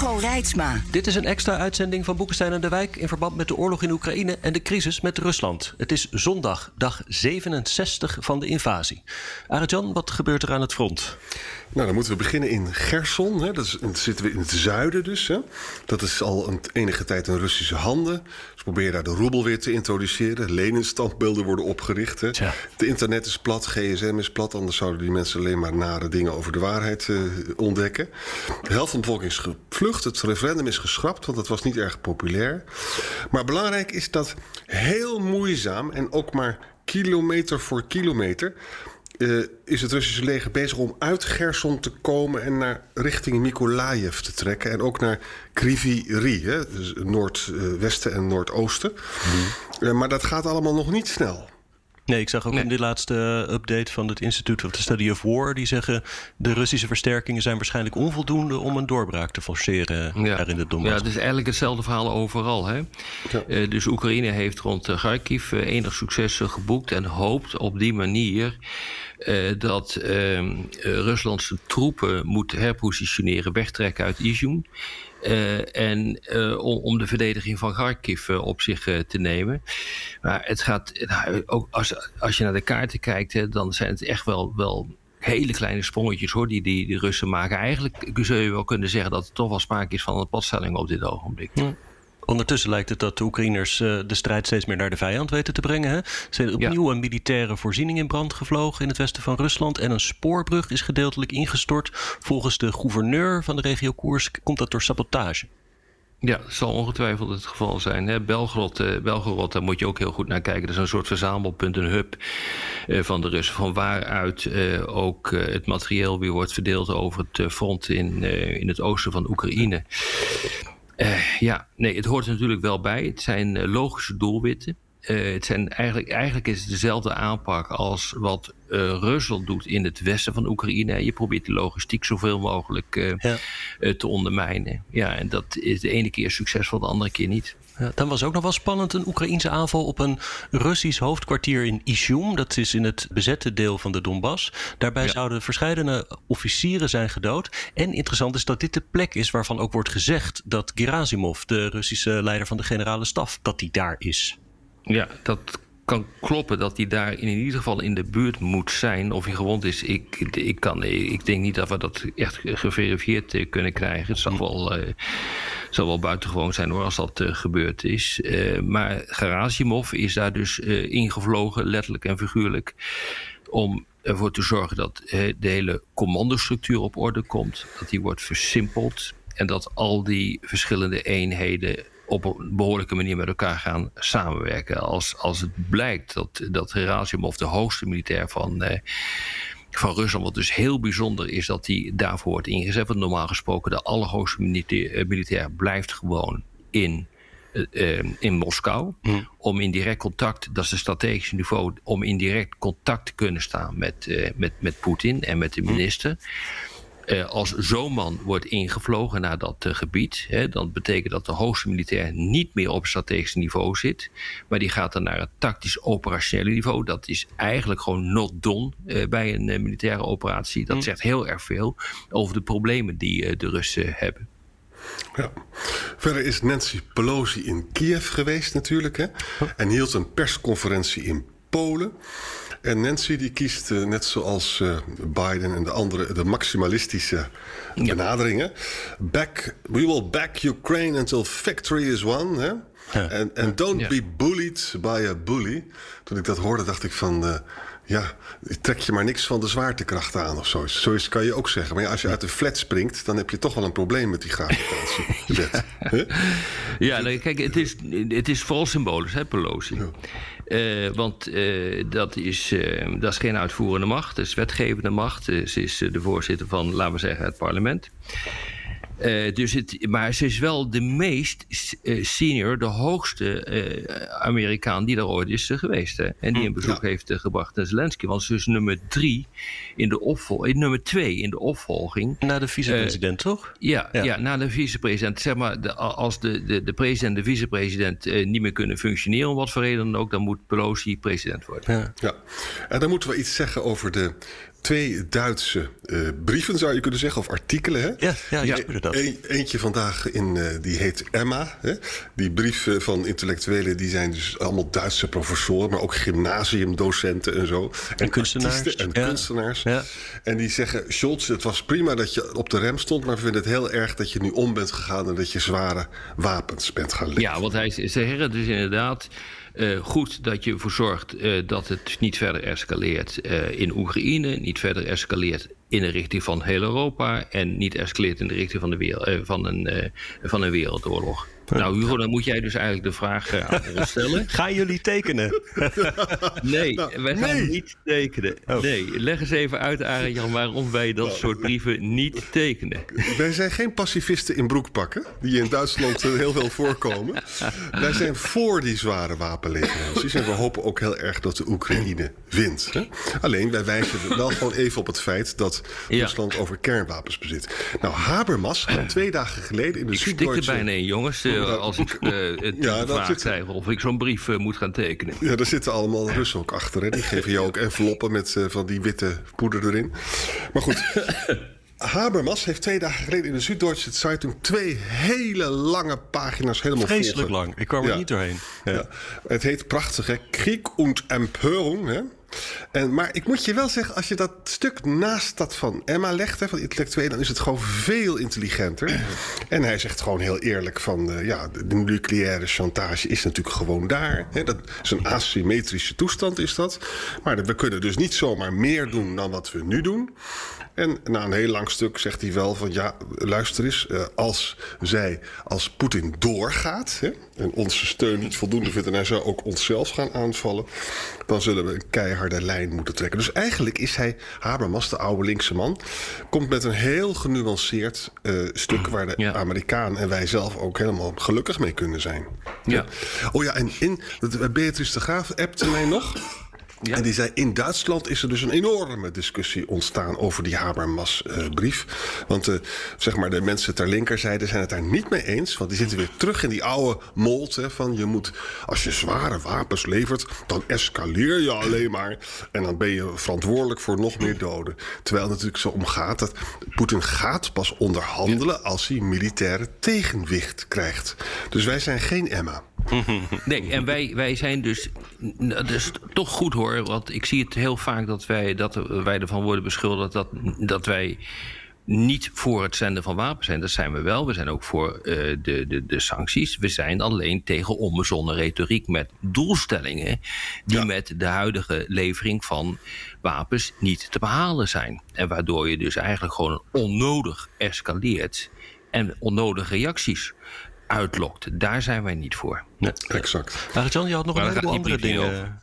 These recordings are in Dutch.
Hugo Reitsma. Dit is een extra uitzending van Boekenstein en de Wijk in verband met de oorlog in Oekraïne en de crisis met Rusland. Het is zondag, dag 67 van de invasie. Arjan, wat gebeurt er aan het front? Nou, dan moeten we beginnen in Gerson. Hè. Dat is, dan zitten we in het zuiden dus. Hè. Dat is al een, enige tijd in Russische handen. Proberen daar de roebel weer te introduceren. Leninstandbeelden worden opgericht. Hè. De internet is plat, gsm is plat. Anders zouden die mensen alleen maar nare dingen over de waarheid uh, ontdekken. De helft van de bevolking is gevlucht. Het referendum is geschrapt, want dat was niet erg populair. Maar belangrijk is dat heel moeizaam en ook maar kilometer voor kilometer uh, is het Russische leger bezig om uit Gerson te komen en naar richting Mykolaiv te trekken. En ook naar Kryvyi Rih, dus noordwesten en noordoosten. Mm. Uh, maar dat gaat allemaal nog niet snel. Nee, ik zag ook nee. in de laatste update van het Institute of the Study of War... die zeggen de Russische versterkingen zijn waarschijnlijk onvoldoende... om een doorbraak te forceren ja. daar in de Donbass. Ja, het is eigenlijk hetzelfde verhaal overal. Hè? Ja. Uh, dus Oekraïne heeft rond Kharkiv uh, enig succes geboekt... en hoopt op die manier dat Rusland zijn troepen moet herpositioneren... wegtrekken uit Izum... Uh, en om, de verdediging van Kharkiv op zich te nemen. Maar het gaat, nou, ook als, als je naar de kaarten kijkt, hè, dan zijn het echt wel, wel hele kleine sprongetjes hoor, die, die die Russen maken. Eigenlijk zou je wel kunnen zeggen dat er toch wel sprake is van een padstelling op dit ogenblik. Ja. Ondertussen lijkt het dat de Oekraïners uh, de strijd steeds meer naar de vijand weten te brengen. Hè? Er zijn opnieuw ja. een militaire voorziening in brand gevlogen in het westen van Rusland. En een spoorbrug is gedeeltelijk ingestort. Volgens de gouverneur van de regio Koersk komt dat door sabotage. Ja, dat zal ongetwijfeld het geval zijn. Hè. Belgrod, eh, Belgorod, daar moet je ook heel goed naar kijken. Dat is een soort verzamelpunt, een hub eh, van de Russen. Van waaruit eh, ook eh, het materieel weer wordt verdeeld over het front in, eh, in het oosten van Oekraïne. Uh, ja, nee, het hoort er natuurlijk wel bij. Het zijn uh, logische doelwitten. Uh, het zijn eigenlijk, eigenlijk is het dezelfde aanpak als wat Rusland doet in het westen van Oekraïne. Je probeert de logistiek zoveel mogelijk ja. te ondermijnen. Ja, en dat is de ene keer succesvol, de andere keer niet. Ja, dan was ook nog wel spannend een Oekraïense aanval op een Russisch hoofdkwartier in Izum. Dat is in het bezette deel van de Donbass. Daarbij ja. zouden verschillende officieren zijn gedood. En interessant is dat dit de plek is waarvan ook wordt gezegd dat Gerasimov, de Russische leider van de generale staf, dat die daar is. Ja, dat kan kloppen dat hij daar in ieder geval in de buurt moet zijn. Of hij gewond is, ik, ik, kan, ik denk niet dat we dat echt geverifieerd kunnen krijgen. Het zal wel, uh, zal wel buitengewoon zijn hoor, als dat uh, gebeurd is. Uh, maar Gerasimov is daar dus ingevlogen, letterlijk en figuurlijk, om ervoor te zorgen dat de hele commandostructuur op orde komt. Dat die wordt versimpeld. En dat al die verschillende eenheden op een behoorlijke manier met elkaar gaan samenwerken. Als, als het blijkt dat, dat Gerasimov de hoogste militair van, eh, van Rusland, wat dus heel bijzonder is dat hij daarvoor wordt ingezet. Want normaal gesproken de allerhoogste militair, militair blijft gewoon in uh, in Moskou. Mm. Om in direct contact, dat is het strategische niveau, om in direct contact te kunnen staan met, uh, met, met Poetin en met de minister. Mm. Uh, als zo'n man wordt ingevlogen naar dat uh, gebied, hè, dan betekent dat de hoogste militair niet meer op strategisch niveau zit, maar die gaat dan naar het tactisch-operationele niveau. Dat is eigenlijk gewoon not done uh, bij een militaire operatie. Dat mm. zegt heel erg veel over de problemen die de Russen hebben. Ja. Verder is Nancy Pelosi in Kiev geweest natuurlijk. Hè? En hield een persconferentie in Polen. En Nancy die kiest, uh, net zoals uh, Biden en de andere, de maximalistische ja. benaderingen. Back, we will back Ukraine until victory is won. Hè? Ja. En, en don't ja. be bullied by a bully. Toen ik dat hoorde, dacht ik van... Uh, ja, trek je maar niks van de zwaartekracht aan of zo. Zoiets kan je ook zeggen. Maar ja, als je uit de flat springt, dan heb je toch wel een probleem met die gravitatie. ja, ja kijk, het is, het is vooral symbolisch, hè, Pelosi. Ja. Uh, want uh, dat, is, uh, dat is geen uitvoerende macht, dat is wetgevende macht. ze is de voorzitter van, laten we zeggen, het parlement. Uh, dus het, maar ze is wel de meest uh, senior, de hoogste uh, Amerikaan die daar ooit is geweest. Hè? En die een bezoek ja. heeft gebracht naar Zelensky. Want ze is nummer drie in de opvolging, nummer twee in de opvolging. Na de vicepresident, toch? Ja, ja, ja. na de vicepresident. Zeg maar, de, als de, de, de president en de vicepresident niet meer kunnen functioneren, om wat voor reden dan ook, dan moet Pelosi president worden. Ja. ja. En dan moeten we iets zeggen over de twee Duitse uh, brieven, zou je kunnen zeggen, of artikelen. Hè? Ja, ja, ja dat. Een, eentje vandaag, in, uh, die heet Emma. Hè? Die brieven van intellectuelen, die zijn dus allemaal Duitse professoren... maar ook gymnasiumdocenten en zo. En, en kunstenaars. En ja. kunstenaars. Ja. En die zeggen, Scholz, het was prima dat je op de rem stond... maar we vinden het heel erg dat je nu om bent gegaan... en dat je zware wapens bent gaan leggen. Ja, want hij zeggen dus inderdaad... Uh, goed dat je ervoor zorgt uh, dat het niet verder escaleert uh, in Oekraïne, niet verder escaleert in de richting van heel Europa en niet escaleert in de richting van, de wereld, van, een, van een wereldoorlog. Nou, Hugo, dan moet jij dus eigenlijk de vraag uh, aan ons stellen. Gaan jullie tekenen? nee, nou, wij gaan nee. niet tekenen. Oh. Nee, leg eens even uit, Arjan, waarom wij dat nou. soort brieven niet tekenen. Wij zijn geen pacifisten in broekpakken, die in Duitsland heel veel voorkomen. wij zijn voor die zware wapenleveranties. En we hopen ook heel erg dat de Oekraïne wint. Hè? Alleen, wij wijzen wel gewoon even op het feit dat ja. Rusland over kernwapens bezit. Nou, Habermas, twee dagen geleden in de Süddeutsche... Ik stik er bijna in, jongens als ik uh, het ja, vraag krijg of ik zo'n brief uh, moet gaan tekenen. Ja, daar zitten allemaal Russen ook achter. Hè? Die geven jou ook enveloppen met van die witte poeder erin. Maar goed. Habermas heeft twee dagen geleden in de Süddeutsche Zeitung twee hele lange pagina's helemaal Vreselijk lang. Ik kwam er ja. niet doorheen. Ja. Ja. Het heet prachtig, hè? Krieg und Empörung. Hè? En, maar ik moet je wel zeggen, als je dat stuk naast dat van Emma legt, hè, van intellectueel, dan is het gewoon veel intelligenter. En hij zegt gewoon heel eerlijk van, uh, ja, de nucleaire chantage is natuurlijk gewoon daar. Hè, dat is een asymmetrische toestand, is dat. Maar we kunnen dus niet zomaar meer doen dan wat we nu doen. En na een heel lang stuk zegt hij wel van ja, luister eens, uh, als zij, als Poetin doorgaat hè, en onze steun niet voldoende vindt en hij zou ook onszelf gaan aanvallen, dan zullen we een keiharde lijn moeten trekken. Dus eigenlijk is hij, Habermas, de oude linkse man, komt met een heel genuanceerd uh, stuk waar de ja. Amerikaan en wij zelf ook helemaal gelukkig mee kunnen zijn. Ja. Oh ja, en in, Beatrice de Graaf appte mij nog. En die zei, in Duitsland is er dus een enorme discussie ontstaan over die Habermas-brief. Want uh, zeg maar, de mensen ter linkerzijde zijn het daar niet mee eens. Want die zitten weer terug in die oude mold hè, van je moet, als je zware wapens levert, dan escaleer je alleen maar. En dan ben je verantwoordelijk voor nog meer doden. Terwijl het natuurlijk zo omgaat dat Poetin gaat pas onderhandelen als hij militaire tegenwicht krijgt. Dus wij zijn geen Emma. Nee, en wij, wij zijn dus, dat is toch goed hoor, want ik zie het heel vaak dat wij, dat wij ervan worden beschuldigd dat, dat wij niet voor het zenden van wapens zijn. Dat zijn we wel. We zijn ook voor uh, de, de, de sancties. We zijn alleen tegen onbezonnen retoriek met doelstellingen die ja. met de huidige levering van wapens niet te behalen zijn. En waardoor je dus eigenlijk gewoon onnodig escaleert en onnodige reacties uitlokt. Daar zijn wij niet voor. Ja, exact. Maar Jan, je had nog maar een heleboel andere dingen.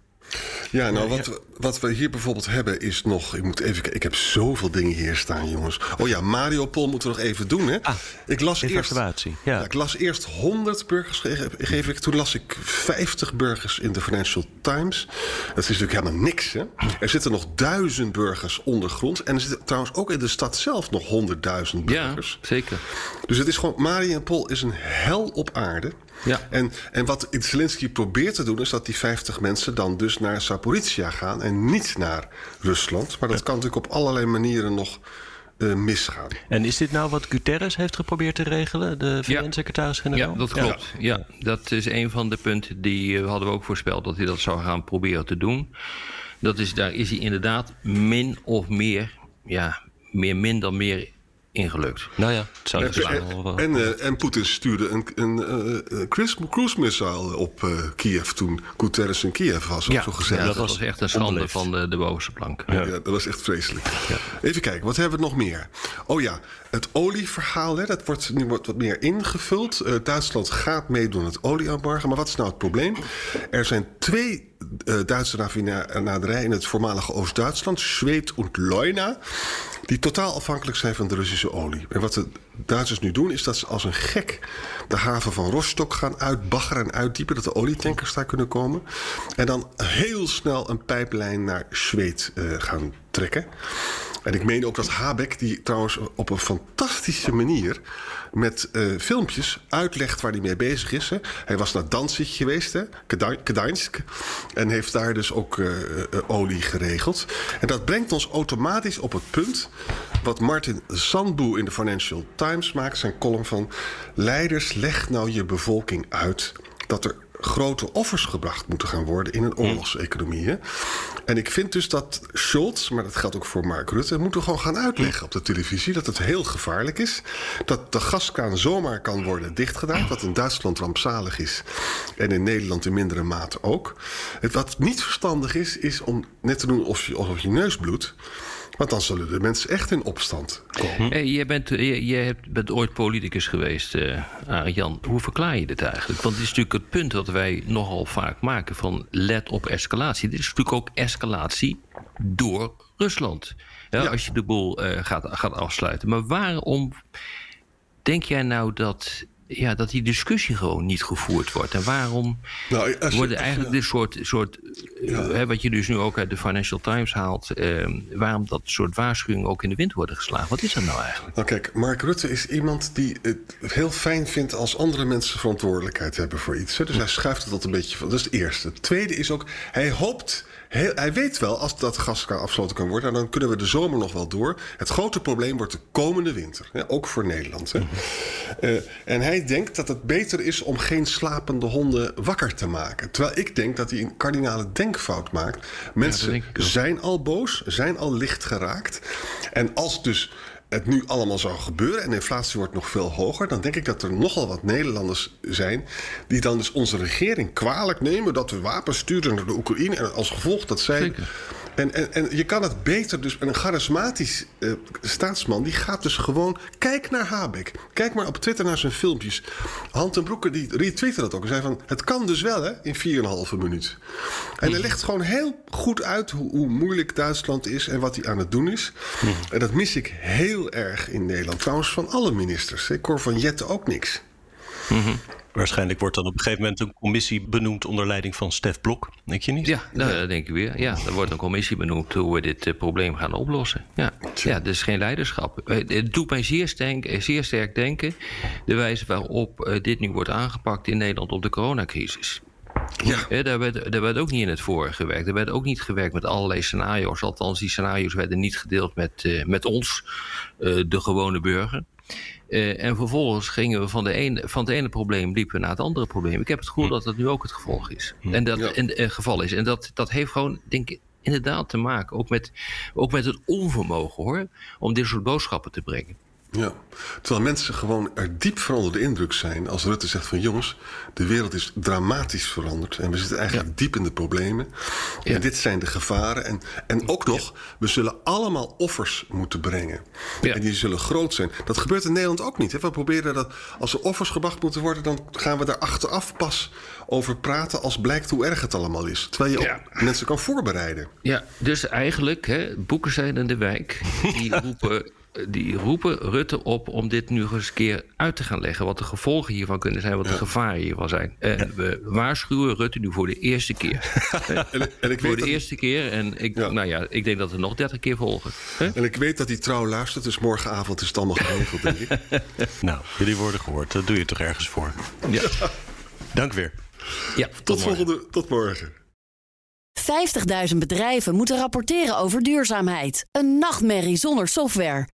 Ja, nou, wat, wat we hier bijvoorbeeld hebben is nog... Ik moet even kijken, ik heb zoveel dingen hier staan, jongens. Oh ja, Mariupol moeten we nog even doen, hè? Ah, ik las eerst, ja. ja. Ik las eerst 100 burgers, geef ik. Toen las ik 50 burgers in de Financial Times. Dat is natuurlijk helemaal niks, hè? Er zitten nog duizend burgers ondergrond. En er zitten trouwens ook in de stad zelf nog 100.000 burgers. Ja, zeker. Dus het is gewoon... Mariupol is een hel op aarde. Ja. En, en wat Zelensky probeert te doen, is dat die 50 mensen dan dus naar Zaporizhia gaan en niet naar Rusland. Maar dat kan natuurlijk op allerlei manieren nog uh, misgaan. En is dit nou wat Guterres heeft geprobeerd te regelen, de VN-secretaris-generaal? Ja, dat klopt. Ja. ja. dat is een van de punten die uh, hadden we ook voorspeld dat hij dat zou gaan proberen te doen. Dat is, daar is hij inderdaad min of meer, ja, meer min dan meer ingelukt. Nou ja, het zou en, en, en, uh, en Poetin stuurde een, een uh, cruise, cruise missile op uh, Kiev toen Guterres in Kiev was. Ja, zo gezegd. Ja, dat was echt een schande van de, de bovenste plank. Ja. ja. dat was echt vreselijk. Ja. Even kijken, wat hebben we nog meer? Oh ja, het olieverhaal, hè, dat wordt nu wordt wat meer ingevuld. Duitsland gaat meedoen aan het olieembargo. Maar wat is nou het probleem? Er zijn twee Duitse raffinaderij in het voormalige Oost-Duitsland, Zweed en Leuna, die totaal afhankelijk zijn van de Russische olie. En wat de Duitsers nu doen, is dat ze als een gek de haven van Rostock gaan uitbaggeren en uitdiepen, dat de olietankers daar kunnen komen. En dan heel snel een pijplijn naar Zweed uh, gaan trekken. En ik meen ook dat Habeck, die trouwens op een fantastische manier met uh, filmpjes uitlegt waar hij mee bezig is. Hè. Hij was naar Danzig geweest, hè, Gdańsk, en heeft daar dus ook uh, uh, olie geregeld. En dat brengt ons automatisch op het punt wat Martin Sandboe in de Financial Times maakt, zijn column van leiders, leg nou je bevolking uit dat er grote offers gebracht moeten gaan worden in een oorlogseconomie. Hè? En ik vind dus dat Scholz, maar dat geldt ook voor Mark Rutte, moeten gewoon gaan uitleggen op de televisie dat het heel gevaarlijk is. Dat de gaskraan zomaar kan worden dichtgedaan, wat in Duitsland rampzalig is en in Nederland in mindere mate ook. Het wat niet verstandig is, is om net te doen alsof je, alsof je neus bloedt. Want dan zullen de mensen echt in opstand komen. Hey, jij, bent, jij bent ooit politicus geweest, uh, Arjan. Hoe verklaar je dit eigenlijk? Want dit is natuurlijk het punt dat wij nogal vaak maken van let op escalatie. Dit is natuurlijk ook escalatie door Rusland. Ja, ja. Als je de boel uh, gaat, gaat afsluiten. Maar waarom denk jij nou dat ja, dat die discussie gewoon niet gevoerd wordt. En waarom nou, als je, worden eigenlijk dit soort, soort ja. hè, wat je dus nu ook uit de Financial Times haalt, eh, waarom dat soort waarschuwingen ook in de wind worden geslagen? Wat is dat nou eigenlijk? Nou kijk, Mark Rutte is iemand die het heel fijn vindt als andere mensen verantwoordelijkheid hebben voor iets. Dus hij schuift het dat een beetje van. Dat is het eerste. Het tweede is ook, hij hoopt Heel, hij weet wel, als dat gas afgesloten kan worden, dan kunnen we de zomer nog wel door. Het grote probleem wordt de komende winter. Hè, ook voor Nederland. Hè. Uh, en hij denkt dat het beter is om geen slapende honden wakker te maken. Terwijl ik denk dat hij een kardinale denkfout maakt. Mensen ja, zijn al boos, zijn al licht geraakt. En als dus het nu allemaal zou gebeuren en de inflatie wordt nog veel hoger, dan denk ik dat er nogal wat Nederlanders zijn die dan dus onze regering kwalijk nemen dat we wapens sturen naar de Oekraïne en als gevolg dat zij. Zeker en, en, en je kan het beter dus... een charismatisch uh, staatsman, die gaat dus gewoon... Kijk naar Habeck. Kijk maar op Twitter naar zijn filmpjes. Hand en Broeke, die retweette dat ook. Hij zei van, het kan dus wel, hè, in 4,5 minuut. En hij legt gewoon heel goed uit hoe, hoe, moeilijk Duitsland is... en wat hij aan het doen is. En dat mis ik heel erg in Nederland. Trouwens, van alle ministers. Ik hoor van Jette ook niks. Mm Waarschijnlijk wordt dan op een gegeven moment een commissie benoemd onder leiding van Stef Blok, denk je niet? Ja, dat denk ik weer. Ja, er wordt een commissie benoemd hoe we dit uh, probleem gaan oplossen. Ja, ja dat is geen leiderschap. Eh, het doet mij zeer, sterk, eh, zeer sterk denken de wijze waarop uh, dit nu wordt aangepakt in Nederland op de coronacrisis. Ja. daar, werd, daar werd ook niet in het voor gewerkt. Er werd ook niet gewerkt met allerlei scenario's. Althans, die scenario's werden niet gedeeld met, uh, met ons, uh, de gewone burger. Uh, en vervolgens gingen we van, de ene, van het ene probleem liepen we naar het andere probleem. Ik heb het gevoel hm. dat dat nu ook het gevolg is. Hm. En dat ja. en, en, geval is. En dat, dat heeft gewoon, denk ik, inderdaad te maken. Ook met, ook met het onvermogen hoor. Om dit soort boodschappen te brengen. Ja, terwijl mensen gewoon er diep van onder de indruk zijn als Rutte zegt van jongens, de wereld is dramatisch veranderd en we zitten eigenlijk ja. diep in de problemen. Ja. En dit zijn de gevaren. En, en ook nog, we zullen allemaal offers moeten brengen. En die zullen groot zijn. Dat gebeurt in Nederland ook niet. Hè? We proberen dat als er offers gebracht moeten worden, dan gaan we daar achteraf pas over praten als blijkt hoe erg het allemaal is. Terwijl je ook mensen kan voorbereiden. Ja, dus eigenlijk, hè, boeken zijn in de wijk, die roepen die roepen Rutte op om dit nu eens een keer uit te gaan leggen. Wat de gevolgen hiervan kunnen zijn, wat de gevaren hiervan zijn. En ja. we waarschuwen Rutte nu voor de eerste keer. en, en ik voor de eerste keer. En ik, ja. Nou ja, ik denk dat er nog dertig keer volgen. En ik weet dat hij trouw luistert, dus morgenavond is het allemaal geregeld, denk ik. nou, jullie worden gehoord. Dat doe je toch ergens voor. Ja. Dank weer. Ja, tot, tot volgende, tot morgen. 50.000 bedrijven moeten rapporteren over duurzaamheid. Een nachtmerrie zonder software.